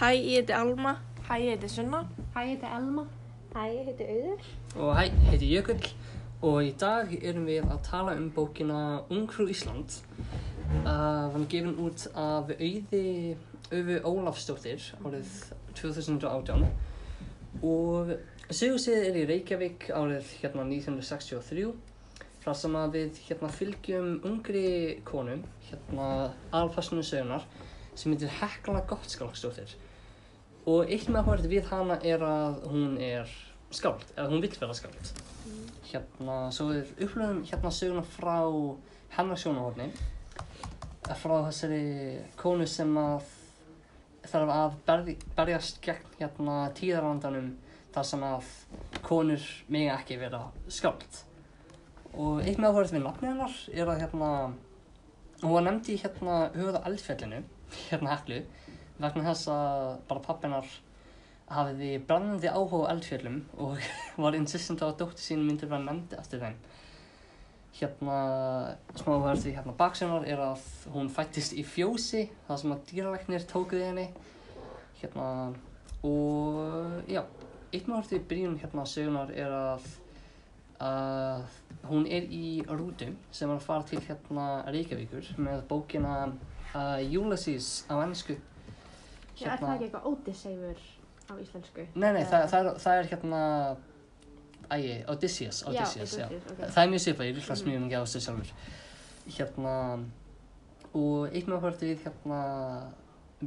Hæ, ég heiti Alma. Hæ, ég heiti Sunna. Hæ, ég heiti Elma. Hæ, ég heiti Auður. Og hæ, ég heiti Jökull og í dag erum við að tala um bókina Ungfrú Ísland. Uh, hann er gefin út af Auði Auði Ólafsdóttir árið 2018 og sögursið er í Reykjavík árið hérna 1963 þar sem að við hérna fylgjum ungri konum, hérna alfarsinu sögunar sem heitir Hekla Gottskálksdóttir og eitt með hóra við hana er að hún er skáld, eða hún vill vera skáld. Hérna, svo við upplöfum hérna söguna frá hennar sjónahorni frá þessari konu sem að þarf að berði, berjast gegn hérna tíðarvandanum þar sem að konur mega ekki vera skáld. Og eitt með hóra við nafnið hennar er að hérna hún var nefnd í hérna höfuða eldfjallinu hérna heklu vegna þess að bara pappinar hafiði brannandi áhuga á eldfjöllum og var insistent á að dóttir sín myndi vera nefndi eftir þeim. Hérna, smá því hérna baksennar er að hún fættist í fjósi, það sem að dýralæknir tókuði henni. Hérna, og já, eitt með verður því byrjun hérna sögunar er að, að hún er í rútu sem er að fara til hérna Reykjavíkur með bókina uh, Ulysses á ennsku. Já, er það ekki eitthvað Odysseifur á íslensku? Nei, nei, það, það, er, það er hérna, ægi, Odysseus, Já, Odysseus, já. Odysseus, ok. Það er mjög svipað, ég líklega mjög mikið á þessu sjálfur. Hérna, og með að horfa við hérna,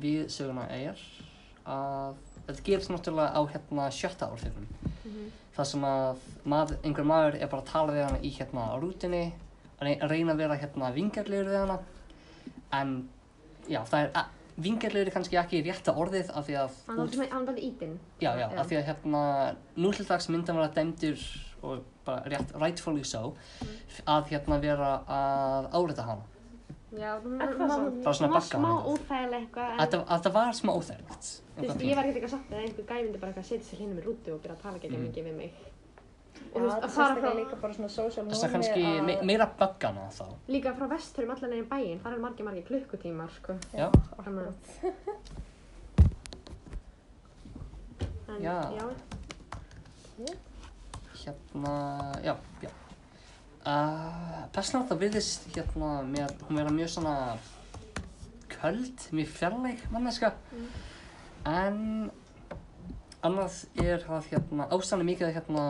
við söguna er að þetta gerist náttúrulega á hérna sjötta árþjóðum. Mhm. Það sem að maður, einhver maður er bara að tala við hana í hérna rútinni, að rey- að reyna að vera hérna vingarlegur við hana, en já, það er, vingarlegur er kannski ekki rétta orðið af því að Hann var hann var ítinn. Já, já, af því að hérna nútildags myndan vera dæmdur og bara rétt, rightfully so að hérna vera að áreita hana. Já, það? Bara svona var bakka smá hann eitthvað. óþægileg eitthvað, en Þetta, þetta var smá óþægilegt. þú veist, ég var ekkert eitthvað satt að einhver gæi myndi bara setja sér hérna með rútu og byrja að tala ekki Mhm. mikið við mig. Og þú veist, að er fara frá, líka bara svona social Þess að kannski að- me meira böggana þá. líka frá vesturum allan neginn bæinn, það er margir margir klukkutímar, sko. Já. En, Já. já. Hérna, já, já. Uh, Persónulega það virðist hérna mér, hún vera mjög svona köld, mjög fjarlæg manneska. En annað er að hérna, ástæðan mikið að hérna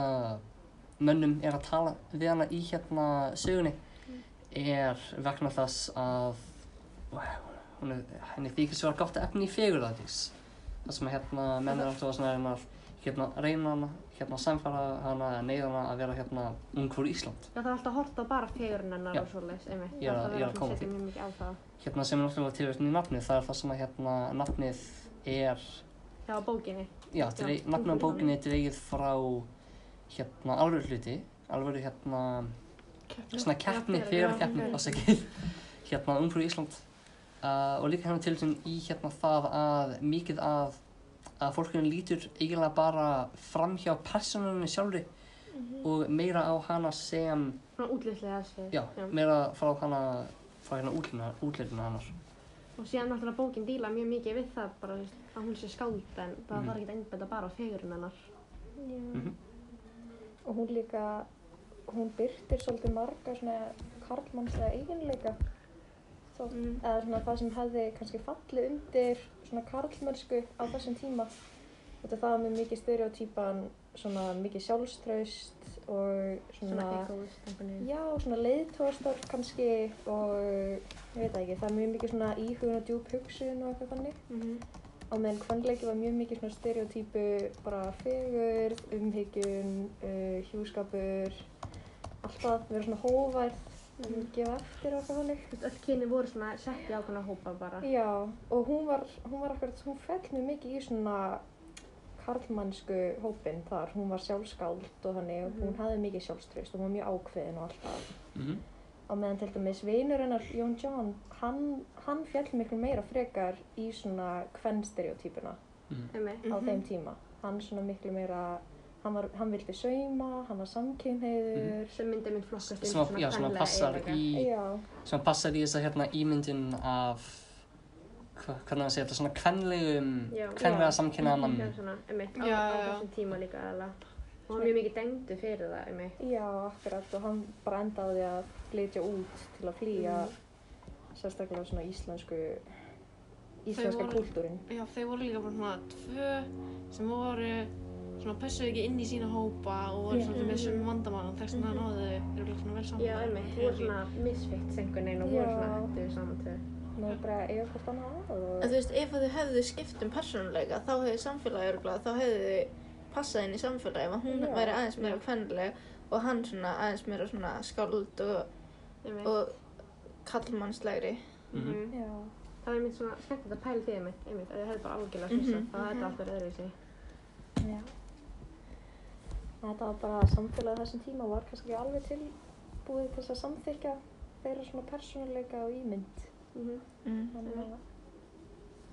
mönnum er að tala við hana í hérna sögunni er vegna þess að hún er, henni þykir svo gott efni í fegurðardís. Það sem að hérna menn er alltaf að reyna að hérna reyna hana, hérna samfara hana eða neyða hana að vera hérna ungfrú Ísland. Já, það er alltaf að horta bara fegurinn hennar og svoleiðis, einmitt. Ég er að- ég er að koma því. Hérna sem er náttúrulega tilvægt í nafnið, það er það sem að hérna nafnið er, Já, bókinni. já, Já, nafnið á bókinni er dreigið frá hérna alveg hluti, alveg hérna svona keppni, Já, þegar já, keppni, ok. ásækið, hérna ungfrú Ísland uh, og líka hérna tilvægt í hérna það að mikið að að fólkinu lítur eiginlega bara fram hjá personunni sjálfri og meira á hana sem Svona útlýslega þessi. já, meira frá hana frá hérna útlina hannar Og síðan náttúrulega bókin díla mjög mikið við það bara að hún sé skáld en það Mhm. var ekkert einbænt bara á fegurinn hennar. Já. Mhm. Og hún líka, hún byrtir svolítið marga svona karlmannslega eiginleika. Þó, Mm. eða svona það sem hefði kannski fallið undir svona karlmennsku á þessum tíma. Þetta það með mikið stereotypan, svona mikið sjálfstraust og Svona svona, já, svona leiðtóðstörf kannski og ég veit ekki, það er mjög mikið svona íhugun og djúb hugsun og eitthvað þannig. Mhm. Á meðan kvennleiki var mjög mikið svona stereotypu bara fegur, umhyggjun, uh, hjúskapur, alltaf vera svona hóværð, Mhm. gefa eftir og eitthvað þannig. Þú veist, öll kyni voru svona sett í ákveðna hópa bara. Já, og hún var, hún var akkurat, hún fell mjög mikið í svona karlmannsku hópin þar, hún var sjálfskáld og þannig, og hún Mhm. hafði mikið sjálfströst og hún var mjög ákveðin og alltaf. mm Á meðan til dæmis vinur hennar, Jón John, hann, hann fjall miklu meira frekar í svona kvennstereotypuna. Einmitt. á Mhm. þeim tíma. Hann svona miklu meira, hann, var, hann vildi sauma, hann var samkynheiður. Sem myndi mynd flokkast sem að, já, sem að kvenlega passar eiginleika. í Já, sem að passar í þessa hérna ímyndin af hvernig að segja þetta, svona kvenlegum, Já. kvenlega Já. samkynnaða mann. Já, svona, einmitt, á, þessum tíma líka eða og mjög mikið dengdu fyrir það, einmitt. Já, akkurat og hann bara endaði að flytja út til að flýja sérstaklega svona íslensku íslenska voru- kúltúrin. Já, þau voru líka bara svona tvö sem voru svona passuðu ekki inn í sína hópa og voru svona með vandamál og þess vegna náðu þau eru svona vel saman. Já, einmitt, þú voru svona misfitt einhvern veginn og voru svona hættu saman tvö. Nú bara eiga hvort annað og En þú veist, ef þau hefðu skipt um persónuleika þá hefðu samfélagi örgulega, þá hefðu þau passað inn í samfélagi ef hún Já. væri aðeins meira kvennileg og hann svona aðeins meira svona skáld og, og kallmannslegri. Mhm. Mhm. Já, Það var einmitt svona skemmt að pæla því einmitt, einmitt, að þið hefði bara algjörlega Mhm, svissað, þá hefði mhm. þetta allt verið öðruvísi. já. Þetta var bara samfélagið þessum tíma var kannski ekki alveg tilbúið til þess að samþykja þeirra svona persónuleika og ímynd. Mhm. Mm. Þannig að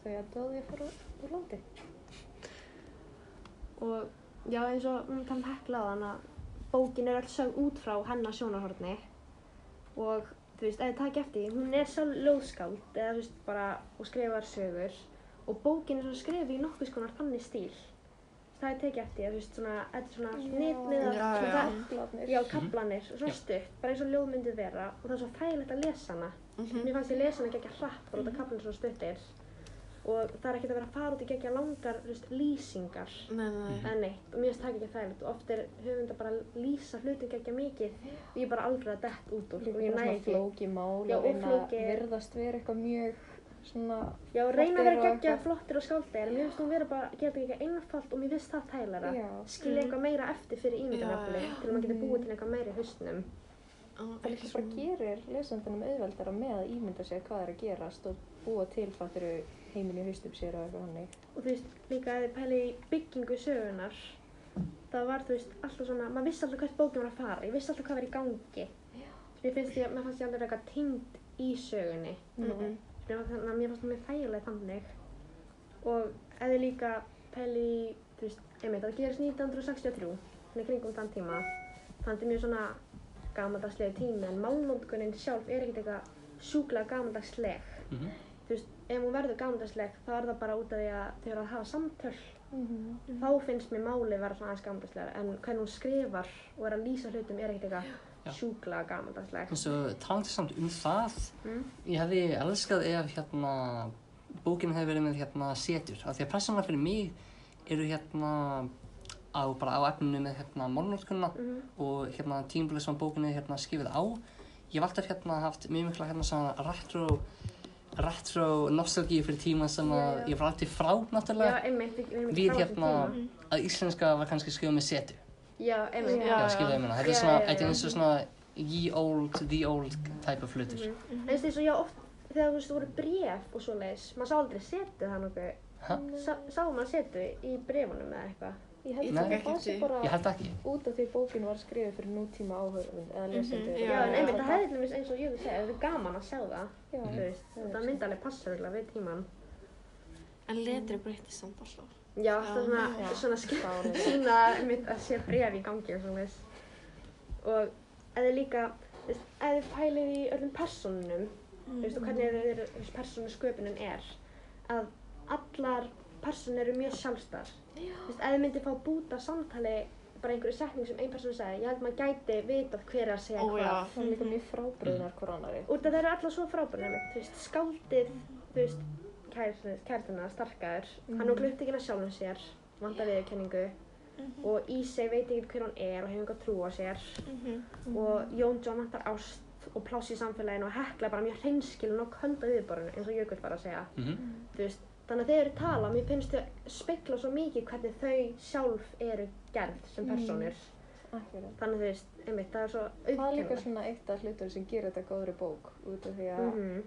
þau að döði fyrir úr landi. Og já, eins og við talum hekla á þann að bókin er öll sögð út frá hennar sjónarhorni. Og þú veist, þið takk eftir, því, hún er sjálf ljóðskáld eða þú veist, bara, og skrifar sögur. Og bókin er svona skrifið í nokkuð skonar þannig stíl. Það er tekið eftir, því, þú veist, svona, þetta er svona snitniðar, Já, svona Kaplarnir. Já, kaplanir, og svona stutt, bara eins og ljóð myndi vera. Og það er svo þægilegt að lesa hana. Mhm. Mér fannst ég lesa hana geggja hratt, bara út af kaplanir svo stuttir og það er ekkert að vera að fara út í geggja langar, veist, lýsingar Nei, nei, nei. eða neitt og mér finnst það ekki þægilegt og oft er höfundar bara að lýsa hlutum geggja mikið og ég er bara alveg að dett út úr og ég næ bara ekki. flóki mál Já, og reyna að virðast vera eitthvað mjög svona Já, reyna að vera eitthvað. flottir og skáldir en mér finnst hún vera bara, geta ekki einfalt og mér finnst það þægilega. Skilja eitthvað meira eftir fyrir já. til að maður geti búið til eitthvað meira í hausnum. Það ekki líka bara gerir lesendunum auðveldara með að ímynda sér hvað er að gerast og búa til fattiru heiminn í haustum sér og eitthvað hannig. Og þú veist, líka að þið pæli í byggingu sögunar, það var, þú veist, alltaf svona, maður vissi alltaf hvert bókin var að fara, ég vissi alltaf hvað var í gangi. Mér finnst ég, mér fannst ég aldrei eitthvað tengd í sögunni. Mér fannst, þannig að mér fannst það mjög þægileg þannig. Og þið líka pæli í, þú veist, einmitt, það gerist 1963, þannig kringum þann tíma. Þannig að er mjög svona gamaldagslega tími, en málnótkunin sjálf er ekkert eitthvað sjúklega gamaldagsleg. Mhm. Þú veist, ef hún verður gamaldagsleg, þá er það bara út af því að þau eru að hafa samtöl. Mhm. Þá finnst mér máli vera svona aðeins gamaldagslega, en hvernig hún skrifar og er að lýsa hlutum er ekkert eitthvað sjúklega gamaldagsleg. En svo talandi samt um það, Mm. ég hefði elskað ef hérna bókinn hefði verið með hérna setur. Af því að persónulega fyrir mig eru hérna á, bara á efninu með hérna málnótkunna Mhm. og hérna tímabilið sem bókinn er hérna skrifið á. Ég hef alltaf hérna haft mjög mikla hérna svona retro, retro nostalgíu fyrir tíma sem að ég var alltaf frá Já, náttúrulega. einmitt, við hérna, tíma. að íslenska var kannski skrifað með setu. Já, einmitt. Já, skilaðu ég meina. Þetta er svona, þetta er eins og svona ye old, the old type of hlutur. Mhm. Þú veist, eins og já, oft þegar þú veist, þú voru bref og svo leiðis, maður sá aldrei setu það nokkuð. Sá, sá maður setu í brefunum eða eitthvað? Ég held að það því. bara Ég held ekki. út af því bókin var skrifið fyrir nútíma áhörfund eða lesendur. Já, Já, en einmitt, það hefði dæmis eins og ég vil segja, það er gaman að sjá það, þú veist, það myndi alveg passa örugglega við tíman. En letri breytist samt alltaf. Já, svona, Já. svona skil, Fáránlegt. sína einmitt að sé bref í gangi og svona þess. Og eða líka, þú veist, þið pælið í öllum personunum, þú veist, og hvernig þú veist, persónusköpunin er, að allar personur eru mjög sjálfstar. Þú veist, ef þið myndið fá búta samtali bara einhverju setning sem ein person sagði, ég held maður gæti vitað hver er að segja Ó, hvað. já. Það er líka mjög frábröðnar hver annari. Út af þeir eru allar svo frábærið mitt, þú veist, skáldið, þú veist, kærtina, starkaður, hann er glutt ekki að sjálfum sér, vantar viðurkenningu. Og Ísei veit ekki hver hann er og hefur enga trú á sér. Og Jón John vantar ást og pláss í samfélaginu og hekla bara mjög hreinskilin og könda viðborinu eins og Jökull var að segja, Mhm. þú veist, þannig að þegar þeir tala, mér finnst þau spekla svo mikið hvernig þau sjálf eru gerð sem personur, Akkurat. þannig þú veist, einmitt, það er svo Það er líka svona eitt af hlutur sem gerir þetta góðri bók út af því að Mhm.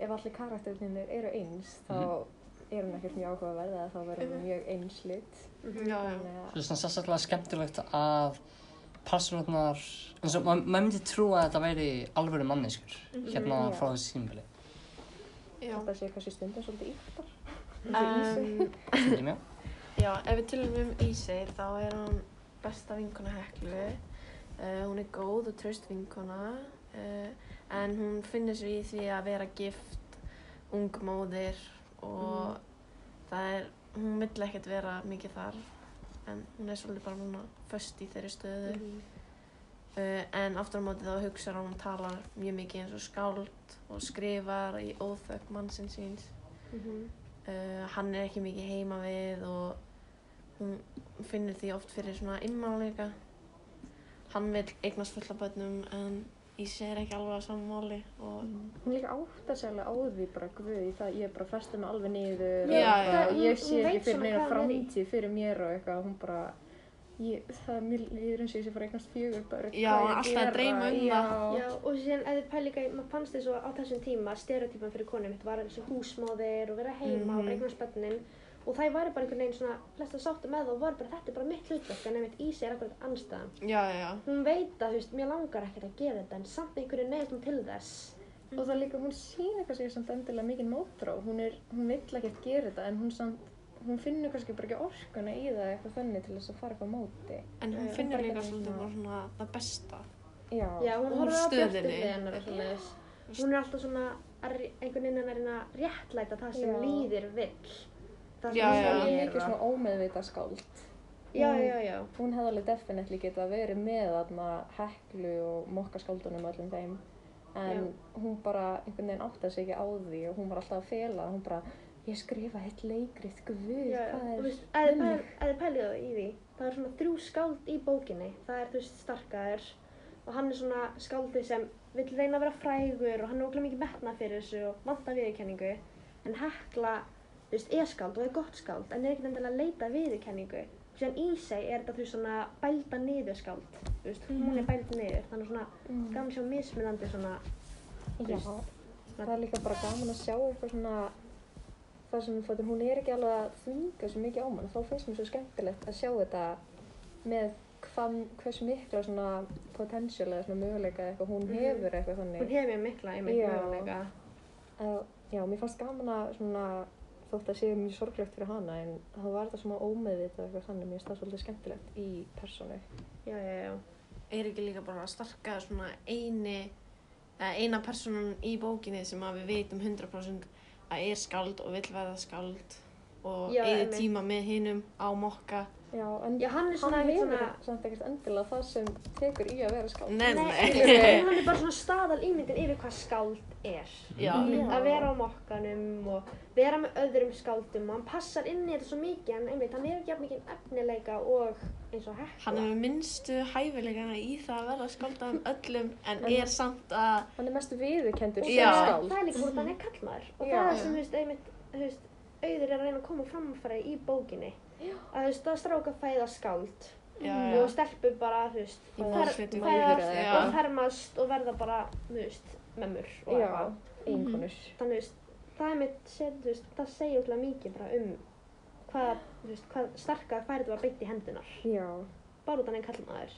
ef allir karakterinir eru eins þá er hún ekkert mjög áhugaverð eða þá verður mjög einslit. Mhm. Já, já. Þannig að Það er svona sérstaklega skemmtilegt að personarnar, eins og ma- maður myndi trúa að þetta væri alvöru manneskur hérna frá þessi tímabili. Já. þetta sé kannski stundum svolítið yktar. Um, Stundum, já. já, ef við tölum um Ísei þá er hún besta vinkona Heklu. Uh, hún er góð og traust vinkona. Uh, en hún finnur sér í því að vera gift, ung móðir og það er, hún vill ekkert vera mikið þar. En hún er svolítið bara núna föst í þeirri stöðu. Uh, en aftur á móti þá hugsa hún og talar mjög mikið eins og skáld og skrifar í óþökk mannsins síns. Mhm. Uh, hann er ekki mikið heima við og hún finnur því oft fyrir svona innmáleika hann vil eignast fulla bönnum en Ísi er ekki alveg á saman máli og Hún líka áttar sig alveg á því bara guð í það ég er bara festið mig alveg niður Já, og já. bara, Hún- ég sé ekki fyrir neina framtíð fyrir mér og eitthvað hún bara ég, það er mér líður eins og ég sé bara eignast fjögur börn Já, alltaf að dreyma um já. það. Já, og síðan ef þið pæli líka, í- maður fannst þess að á þessum tíma stereotypan fyrir konum mitt var þessi húsmóðir og vera heima og Mhm. eignast bönnin og það væri bara einhvern veginn svona flesta sáttu með það og voru bara þetta er bara mitt hlutverk en einmitt Ísi er akkurat anstæðan. já, já, Hún veit að, þú veist, mér langar ekkert að gera þetta en samt einhverju neyðast hún til þess. og það líka hún sýnir kannski samt endilega mikið mótrá hún, er, hún vill ekkert gera þetta en hún, samt, hún finnur kannski bara ekki orkuna í það eitthvað þannig til þess að fara eitthvað á móti en hún finnur líka svolítið svona- bara svona það besta já, Já, hún horfður á stöðunni. björnstyrni hennar. Hún er alltaf svona að einhvern veginn að reyna að réttlæta það sem Já. líður vill. Það Já, sem hún er mikið svona ómeðvita skáld Já, já, já. hún hefði alveg definitely geta verið með þarna heklu og mokkaskaldunum og öllum þeim en hún bara einhvern veginn áttaði sig ekki á því og hún var alltaf að fela hún bara, ég skrifa eitt leikrið guð, hvað er veist, með pæl- ef þið pælið það í því, það er svona þrjú skáld í bókinni. Það er, þú veist, starkaður og hann er svona skáldið sem vill reyna að vera frægur og hann er okkur mikið metnað fyrir þessu og vantar viðurkenningu. En Hekla, þú veist, er skáld og er gott skáld en er ekkert endilega að leita viðurkenningu. Síðan Ísei er þetta, þú veist, svona bælda niður skáld. Þú veist, hún er bælda niður. Þannig svona Mm. gaman sjá mismunandi svona, Já, það er líka bara gaman að sjá eitthvað svona það sem fattur, hún er ekki alveg að þunga svo mikið á mann þá finnst mér svo skemmtilegt að sjá þetta með hvað, hversu mikla svona potential eða svona möguleika eitthvað hún Mhm. hefur eitthvað hún þannig hefur mikla einmitt Já. möguleika. að, já, mér fannst gaman að svona þótt að sé mjög sorglegt fyrir hana en þá var þetta svona ómeðvitað eitthvað þannig mér finnst það svolítið skemmtilegt í persónu Já, já, já. er ekki líka bara að starka svona eini eina personan í bókinni sem að við veitum 100% að er skald og vill verða skald og eigið tíma með hinum á mokka Já, en Já, hann er svona hann hefur svona... samt ekkert endilega það sem tekur í að vera skáld Nei, Nei, nei. hann er bara svona staðal ímyndin yfir hvað skáld er. Já. Já. Að vera á mokkanum og vera með öðrum skáldum og hann passar inn í þetta svo mikið en einmitt, hann hefur ekki jafn mikið efnileika og eins og hekla. hann hefur minnstu hæfileikana í það að verða skald af öllum en En- er samt að hann er mest viðurkendur sem skáld það er líka bara þannig að kallmaður og Já. það er sem, þú veist, einmitt, þú veist, auður er að reyna að koma framfæri í bókinni. Að þú veist, það stráka fæða skáld. Já, og já, stelpur bara, þú veist, fæðast og fermast og verða bara, þú veist, mömmur og eitthvað. einkonur þannig veist, það er mitt þú veist, það segir útlega mikið bara um hvað, þú veist, hvað starka færið var beint í hendunar Já, bara út af einn kallmaður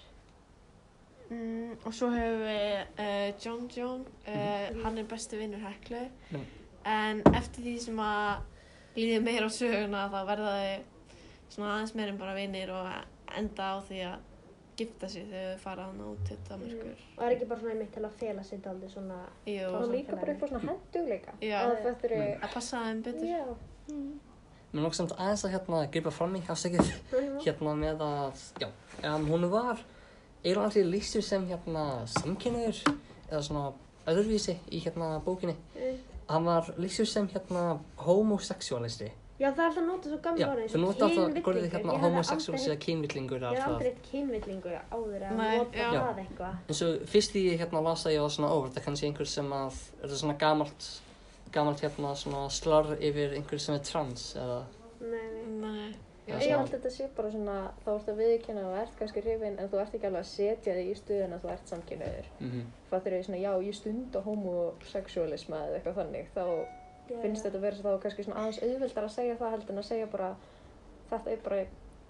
mm, og svo hefur við uh, John John uh, hann er besti vinnur Heklu. Mhm. en eftir því sem að líði meira á söguna þá verða þau svona aðeins meira en bara vinnir og enda á því að gifta sig þegar þau fara hann út til Danmarkur og það er ekki bara svona einmitt til að fela sig aldrei svona Jú, og líka bara upp á svona hendugleika Já. að að passa þeim betur. Já, Mér lóks samt aðeins að hérna gripa fram í afsækið hérna með að, já, um, hún var eiginlega allir lýstur sem hérna samkynniður eða svona öðruvísi í hérna bókinni. Mm. Hann var lýstur sem hérna homosexualisti. Já það er alltaf notað svo gamla orðin þau nota alltaf gorðið hérna homosexualisti eða kynvillingur ég eða hef alltaf. aldrei eitt kynvillingu áður að nota það eitthvað. En svo fyrst því ég hérna las að ég var svona, ó, þetta er kannski einhver sem að, er þetta svona gamalt, gamalt hérna svona slarr yfir einhver sem er trans eða, nei, nei. Já, ég held að þetta sé bara svona þá ertu að viðkynna að þú ert kannski hrifin en þú ert ekki alveg að setja þig í stuðin að þú ert samkynniður mhm, fattur þau svona, já, ég stund á homosexualisma eða eitthvað þannig þá finnst þetta að vera þá kannski svona aðeins auðveldar að segja það heldur en að segja bara þetta er bara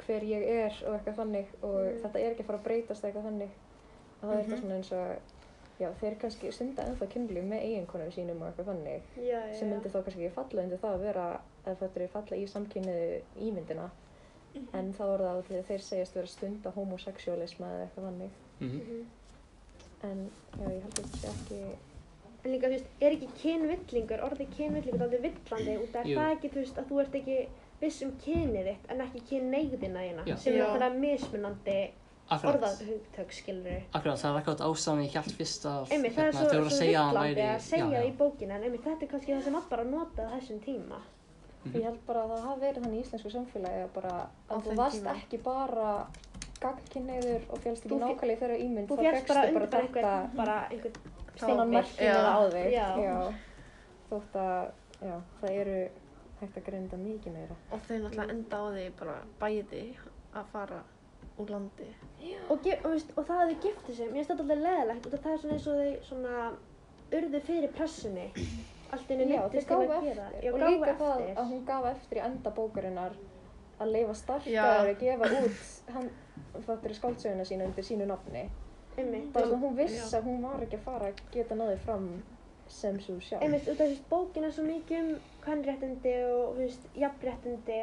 hver ég er og eitthvað þannig og Mm. þetta er ekki að fara að breytast eitthvað þannig að það er Mhm. þetta svona eins og já, þeir kannski stunda ennþá kynlíf með eiginkonum sínum og eitthvað þannig já, já, sem myndi þá kannski ekki falla undir það að vera að þetta er falla í samkynniðu ímyndina en þá er það þegar þeir segjast vera stunda homosexualisma eða eitthvað þannig mhm. Mhm. en já, ég held að þetta sé ekki en líka, þú veist, er ekki kynvillingur, orðið kynvillingur aldrei villandi út af það ekki, þú veist, að þú ert ekki viss um kynið þitt en ekki kynneiðina þína Já. sem er Já. náttúrulega mismunandi Akkurat, orðahugtök, skilur akkurat, það er ástæðan ég held fyrst að Einmitt, það er hérna, svo, þau svo að segja að hann villandi að segja það í bókina en einmitt, þetta er kannski það sem var bara að nota á þessum tíma. Ég held bara að það hafi verið þannig í íslensku samfélagi að bara að þú varst tíma. ekki bara gagnkynneigður og fjálst ekki Þú nákvæmlega í þeirra ímynd Þú þá fékkstu bara undir bara þetta einhvern, bara einhvern merkina Já. á þig. Já. Þótt að, já, það eru hægt að greinda mikið meira. Og þau náttúrulega enda á því bara bæði að fara úr landi. Og, og, veist, og það að þau giftu sig, mér finnst þetta alltaf leðilegt og það er svona eins og þau svona urðu fyrir pressunni. Allt í Já, þau nýttist til að gera. eftir. Já, og gáfu líka það eftir. að hún gaf eftir í enda bókarinnar að leifa Já. starkaður að gefa út hann, fattur skáldsöguna sína undir sínu nafni. Einmitt. Bara svona hún vissi að hún var ekki að fara að geta náðið fram sem svo sjálf. Einmitt, út af því að bókin er svo mikið um kvennréttindi og, þú veist, jafnréttindi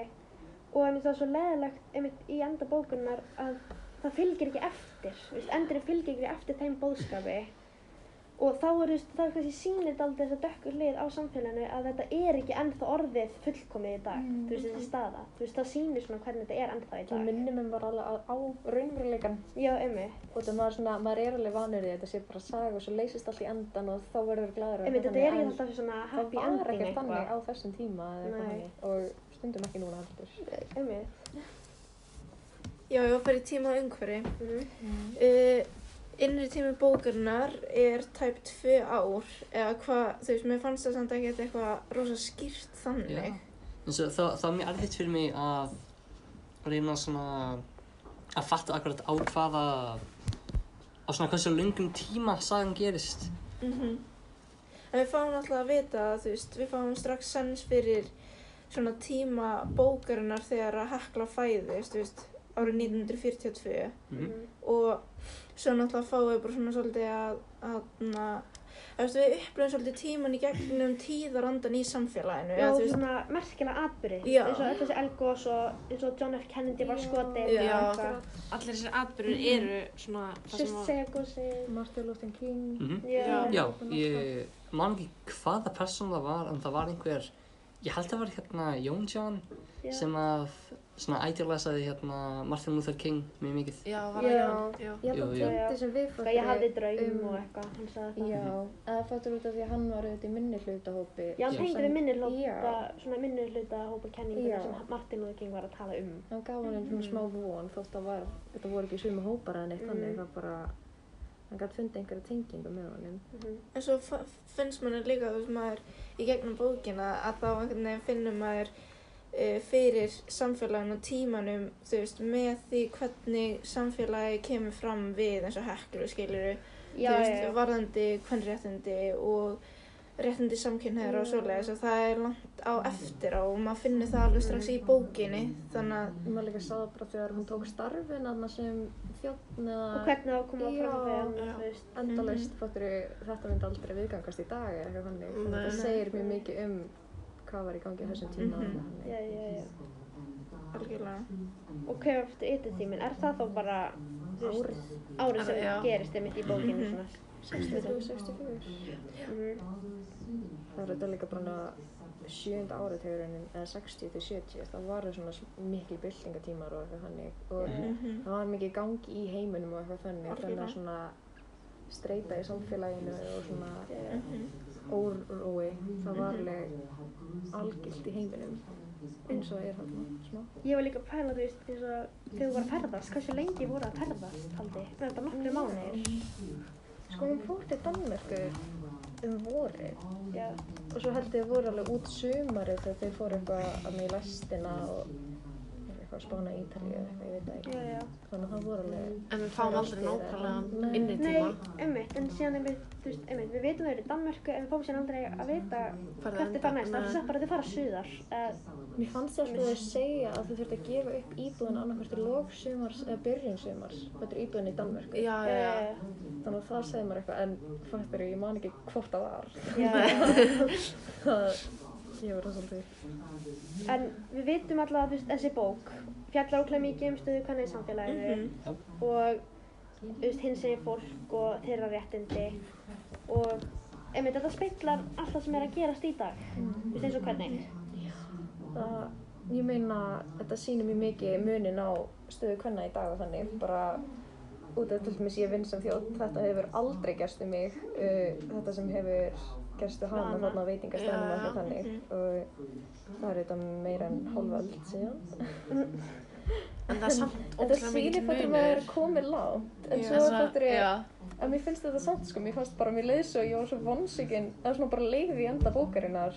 og einmitt það er svo leðilegt, einmitt, í enda bókunar að það fylgir ekki eftir, þú veist, endurinn fylgir ekki eftir þeim bóðskapi og þá er, þú það er kannski sýnir aldrei þess að dökkur hlið á samfélaginu að þetta er ekki ennþá orðið fullkomið í dag, Mm. þú veist, þessi staða, þú veist, það sýnir svona hvernig þetta er ennþá í Það dag. minnir mér bara alveg á, raunveruleikan Já, einmitt, og það maður, svona, maður er alveg vanur í þetta sé bara saga og svo leysist allt í endan og þá verður gladur einmitt, þetta er ekki alltaf svona það happy var ending ekkert þannig á eitthvað. þessum tíma eða eitthvað þannig. Og stundum ekki var innri tími bókarinnar er tæp tvö ár eða hvað, þú veist, mér fannst það samt ekki eitthvað rosa skýrt þannig. Já. eins og það, er mjög erfitt fyrir mig að reyna svona að fatta akkurat á hvaða á svona hversu lungum tíma sagan gerist Mhm. En við fáum alltaf að vita að, þú veist, við fáum strax sens fyrir svona tíma bókarinnar þegar að hekla fæðist, þú veist, árið 1942 mm og svo náttúrulega fáum við bara svona svolítið að, að, veist, við upplöfum svolítið tíman í gegnum tíðarandan í samfélaginu, Já, eða, þú þú veist, svona merkilega atbyrði, eins og öll þessi elgós og eins og John F. Kennedy var skotið Já. Allir þessir atbyrður eru svona það sem að... Surtsey-gósið. Martin Luther King -hmm. Já. Já, ég man ekki hvaða persón það var en það var einhver ég held að það var hérna Jón John Já. sem að svona idealisaði hérna Martin Luther King mjög mikið Já, var Já. það Jón? Já. Ég held að jú. týndi sem við Eitthvað, ég hafði draum um- og eitthvað, hann sagði það. Já, eða fattur út af því að hann var auðvitað í minni hlutahópi Já, hann tengdi við minni hluta, Já. svona minni hluta hópa kenninguna Já. sem Martin Luther King var að tala um. hann gaf hann einn svona Mhm. smá von þótt að var, þetta voru ekki sumi hópar eða neitt Mhm. þannig það bara hann gæti fundið einhverja tengingu með honum Mhm. En svo finnst manni líka, þú veist, maður í gegnum bókina að þá einhvern veginn finnum maður fyrir samfélaginu og tímanum, þú veist, með því hvernig samfélagi kemur fram við eins og heklu, skiluru, Já, þú veist, já, já. varðandi kvennréttindi og réttindi samkynneira og Já. svoleiðis og það er langt á eftir á og maður finnur það alveg strax í bókinni, þannig að, maður líka sá það bara þegar hún tók starfin aðna sem þjóttn Og eða hvernig það kom að Já. þú veist. endalaust fattur þetta myndi aldrei viðgangast í dag eða eitthvað þannig þannig að Nei. það segir mjög mikið um hvað var í gangi á þessum tíma mm Já, já, já. algjörlega. Og hvað er eftir yttertíminn? Er það þá bara, árið árið sem Já. gerist einmitt í bókinu Mhm. svona? 63-64 Mhm. það er þetta líka bara sjönda áratugurinn eða 60 til 70 það varu svona miklu byltingatímar og eitthvað þannig og Mhm. það var mikið gangi í heiminum og eitthvað þannig þannig að svona streyta í samfélaginu og svona. Mhm. órói það var alveg algilt í heiminum eins og er hann smá Ég var líka að pæla, þú veist, eins og þegar þú var að ferðast, hversu lengi voru að ferðast, haldi? Það er bara nokkru mánuðir. sko hún fór til Danmörku um vorið Já. og svo held ég voru alveg út sumarið þegar þeir fóru eitthvað að mig í lestina og eitthvað að spána í Ítalíu eða eitthvað, ég veit það ekki Já, já. þannig að það voru alveg En við fáum aldrei nákvæmlega Nei. inni Nei, tíma. einmitt, en síðan einmitt, þú veist, einmitt, við vitum að það eru í Danmörku en við fáum síðan aldrei að vita er hvert er enda? það næst. Það Nei. er sagt bara að þið fara suðar. Mér fannst alltaf að segja að þau þurftu að gefa upp íbúðin annarkvært í lók sumars eða byrjun sumars þetta er íbúðin í Danmörku Já, já, já. þannig að ég var það svolítið en við vitum alltaf að veist, þessi bók fjallar óklæð mikið um stöðu hvernig í samfélaginu Mhm. og þú veist, hins segir fólk og þeirra réttindi og einmitt, þetta speiklar allt það sem er að gerast í dag. Þú veist eins og hvernig. Það, ég meina, þetta sýnir mjög mikið munin á stöðu kvenna í dag og þannig, bara út af til dæmis ég vinn sem þjótt, þetta hefur aldrei gerst um mig, uh, þetta sem hefur gerst um hana. þarna á veitingastæðinu og eitthvað þannig. og það er þetta meira en hálföld síðan. En það er samt Þetta ótrúlega sýnir mikið fattur munur. maður komið langt, en svo ég, Já, En mér finnst þetta samt sko, mér fannst bara, mér leiði svo, ég var svo vonsvikinn, eða svona bara leiði í enda bókarinnar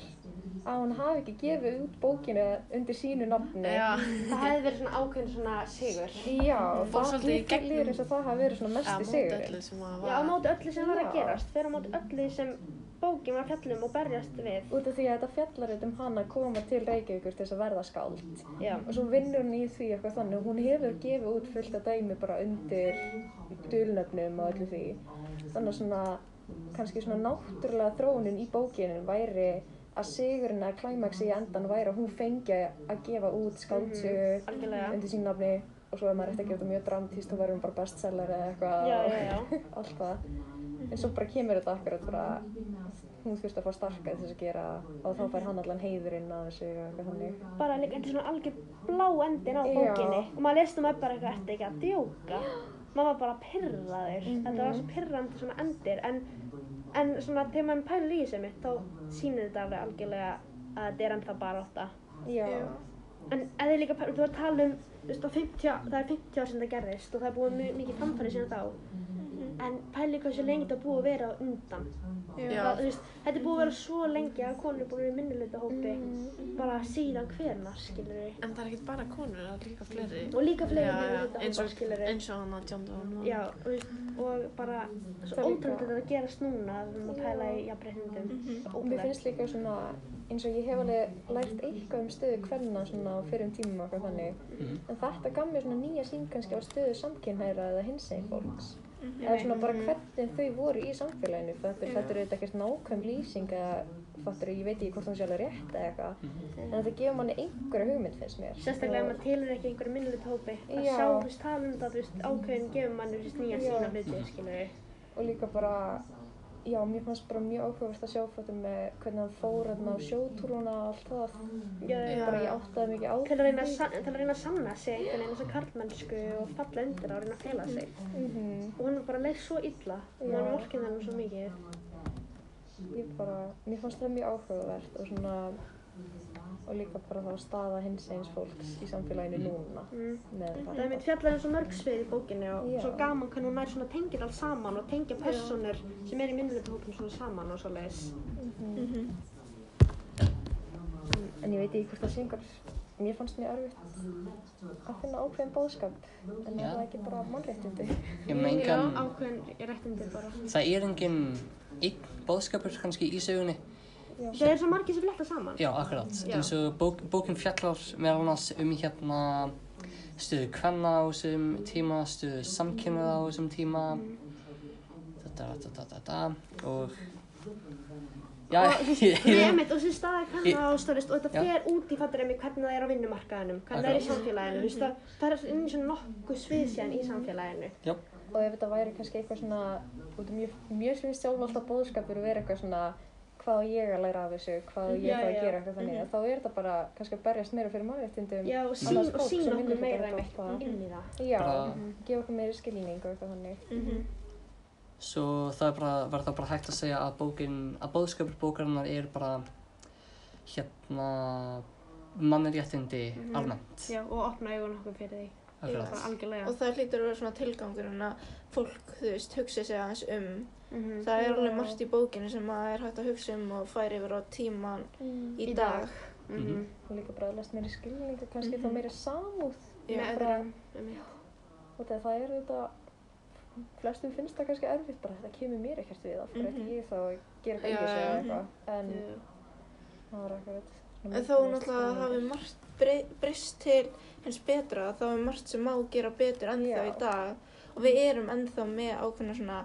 að hún hafi ekki gefið út bókina undir sínu nafni. já. Það hefði verið svona ákveðin svona sigur. Já, Fór það í líður eins og það hafi verið svona öllu sem að Já, á móti öllu sem var að gerast, fyrir á móti öllu sem bókin var að fjalla um og berjast við. Út af því að þetta fjallar auðvitað um hana að koma til Reykjavíkur til þess að verða skáld. Já. Og svo vinnur hún í því eitthvað þannig og hún hefur gefið út fullt af dæmi bara undir dulnöfnum og öllu því. Þannig að svona, kannski svona náttúrulega þróunin í bókinin væri að sigurinn að klæmaksi í endan væri að hún fengi að gefa út skáldsögu Algjörlega. undir sín nafni og svo ef maður ætti að gefa þetta mjög dramtíst þá verður hún bara bestseller eða eitthvað Já, já, já. allt það. En svo bara kemur þetta akkurat bara, hún þurfti að fá starka þess að gera og þá fær hann allan heiðurinn að þessu eitthvað þannig. Bara líka, þetta er svona algjör blá endin á bókinni. Og maður leist um að bara eitthvað, ertu ekki að djóka? Maður var bara pyrraður. Mhm. Þetta var svo pyrrandi svona endir. En, en svona, þegar maður pælir í þessu mitt, þá sýnir þetta alveg algjörlega að þetta er ennþá bara átta. Já. En eða líka, pælir, þú var að tala um, þú veist, á 50, það er 50 ár sem það gerðist og það er búið mjög mikið framfæri síðan þá. En pæli hversu lengi þetta búið að vera á undan. Já. Það, þú veist, þetta er búið að vera svo lengi að konur er búin að vera í minnilegta hópi bara síðan hvernar, skilur við. En það er ekkert bara konur, það er líka fleiri. Og líka fleiri Já, já, minnilegta eins hópa, og, skilur við. eins og hann að John Donne. Já, og, veist, og bara svo ótrúlega þetta að gerast núna að við erum að pæla í jafnbreytindum. Og mér finnst líka svona, eins og ég hef alveg lært eitthvað um stöðu kvenna svona á fyrrum tímum og eitthvað þannig. En þetta gaf mér svona nýja sín kannski á stöðu samkynhæra eða hinsegin fólks. Eða svona bara hvernig þau voru í samfélaginu. Þetta, þetta er auðvitað ekkert nákvæm lýsing eða fattur ég veit ekki hvort hún sé alveg rétt eða eitthvað. En þetta gefur manni einhverja hugmynd finnst mér. Sérstaklega ef maður tilur ekki einhverju minnilegta hópi. Að Já. sjá, þú veist, tala um þetta, þú veist, ákveðin gefur manni, þú veist, nýja Já. sína hluti, og líka bara já, mér fannst bara mjög áhugavert að sjá þetta með hvernig hann fór hérna á sjótúruna og allt það Já, bara ég áttaði mikið á Til að reyna að, reyna að sanna sig einhvern veginn þessa karlmennsku og falla undir að reyna að fela sig. Mhm. Og hann var bara leið svo illa og hann vorkinn hennar svo mikið. ég bara, mér fannst það mjög áhugavert og svona og líka bara þá staða hins eins fólks í samfélaginu núna Mm. með Það er mitt fjallar um svo mörg svið í bókinni og Já. svo gaman hvernig hún nær svona tengir allt saman og tengja personur sem er í minnilegta hópum svona saman og svo leiðis. Mhm. en ég veit ekki hvort það einhver mér fannst mjög erfitt að finna ákveðin bóðskap en Já. er það ekki bara mannréttindi Ég menga, Já, ákveðin réttindir bara. það er enginn einn bóðskapur kannski í sögunni. Það er svo margir sem fletta saman. Já, akkurat. Já. eins og bók, bókin fjallar meðal annars um hérna stöðu kvenna á þessum tíma, stöðu samkynnaða á þessum tíma, þetta, þetta, þetta, þetta og já, og þú veist, staði kannar Ég- á stórist og þetta Já. fer út í fattur einmitt hvernig það er á vinnumarkaðinum, hvernig það er í samfélaginu, þú veist, það er inn í svona nokkuð svið síðan í samfélaginu. og ef þetta væri kannski eitthvað svona út af mjög, mjög finnst sjálf alltaf bóðskapur að vera eitthvað svona hvað ég að læra af þessu, hvað ég Já, þá að já. gera eitthvað þannig, þá er þetta bara kannski að berjast meira fyrir mannréttindum Já, og sín, og sín okkur meira það. inn í það. Já, Bara- gefa okkur meiri skilning og eitthvað þannig. Mhm. svo það er bara, var það bara hægt að segja að bókin, að bóðskapur bókarinnar er bara hérna mannréttindi almennt. Já, og opna augun okkur fyrir því. Akkurat. Bara algjörlega. Og það hlýtur að vera svona tilgangurinn að fólk, þú veist, hugsa sig aðeins um. Mhm. Það er alveg margt í bókinu sem að er hægt að hugsa um og færi yfir á tíman í, Í dag. Mhm. Mhm. Og líka bara að lest meiri skilning og kannski þá Mhm. meiri samúð. Með einmitt. og þegar það er þetta flestum finnst það kannski erfitt bara þetta kemur mér ekkert við af hverju ætti Mhm. ég þá að gera eitthvað í Já, þessu eða eitthvað en það var eitthvað En þó náttúrulega hafi margt brey- breyst til hins betra, þá er margt sem má gera betur ennþá Já. í dag og við erum ennþá með ákveðna svona,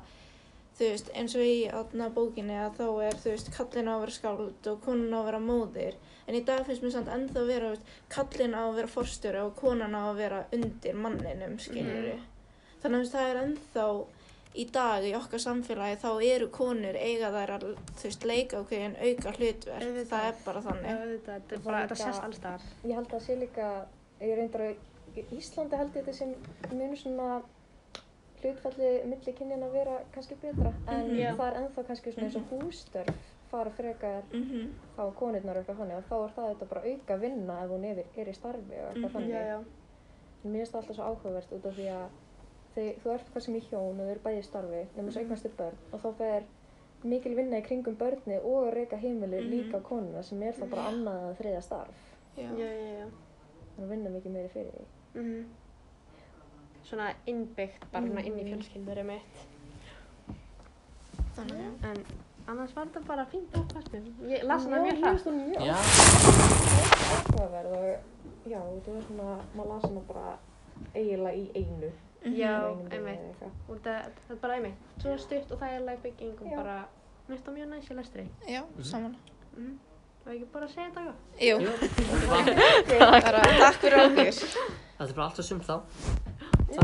þú veist, eins og í aðna bókinni að þá er, þú veist, kallin á að vera skáld og konan á að vera móðir en í dag finnst mér samt ennþá að vera, þú veist, kallin á að vera forstjóri og konan á að vera undir manninum, skiljur Mhm. Þannig að það er ennþá í dag í okkar samfélagi þá eru konur eiga þær að þú veist leika okkur en auka hlutverk Auðvitað. það er bara þannig þetta, þetta, er bara, þetta sést alls staðar. Ég held að það sé líka, ég reyndar að í Íslandi held ég þetta sem mjög svona hlutfalli milli kynjan að vera kannski betra en Mhm. Já. það er ennþá kannski svona eins og hústörf fara frekar mm á konurnar og eitthvað þannig og þá er það þetta bara auka vinna ef hún er, er í starfi og eitthvað Mhm. þannig. Já, já. En mér finnst það alltaf svo áhugavert út af því að þið, þú ert sem í hjón og þau eru bæði í starfi nema svo eignastu börn og þá fer mikil vinna í kringum börni og reyka heimili Mhm. líka konuna sem er þá bara annað að þriðja starf já. Já, já, já. þannig að vinna mikið meiri fyrir því Mhm. Svona innbyggt bara svona inn í Mhm. fjölskyldur mitt. þannig já. En annars var þetta bara fínt mér. Ég las hana mjög Já, mjög Já, áhugaverð og já, það var svona, maður las hana bara eiginlega í einu Já, einum degi einmitt. eitthvað. Og þetta þetta er bara einmitt. Svo stutt og þægileg bygging og Já. bara mér finnst það mjög næst í lestri. já, saman Mhm. Og ekki bara að segja þetta Jú, jú, er takk fyrir okkur þetta er bara allt og sumt þá.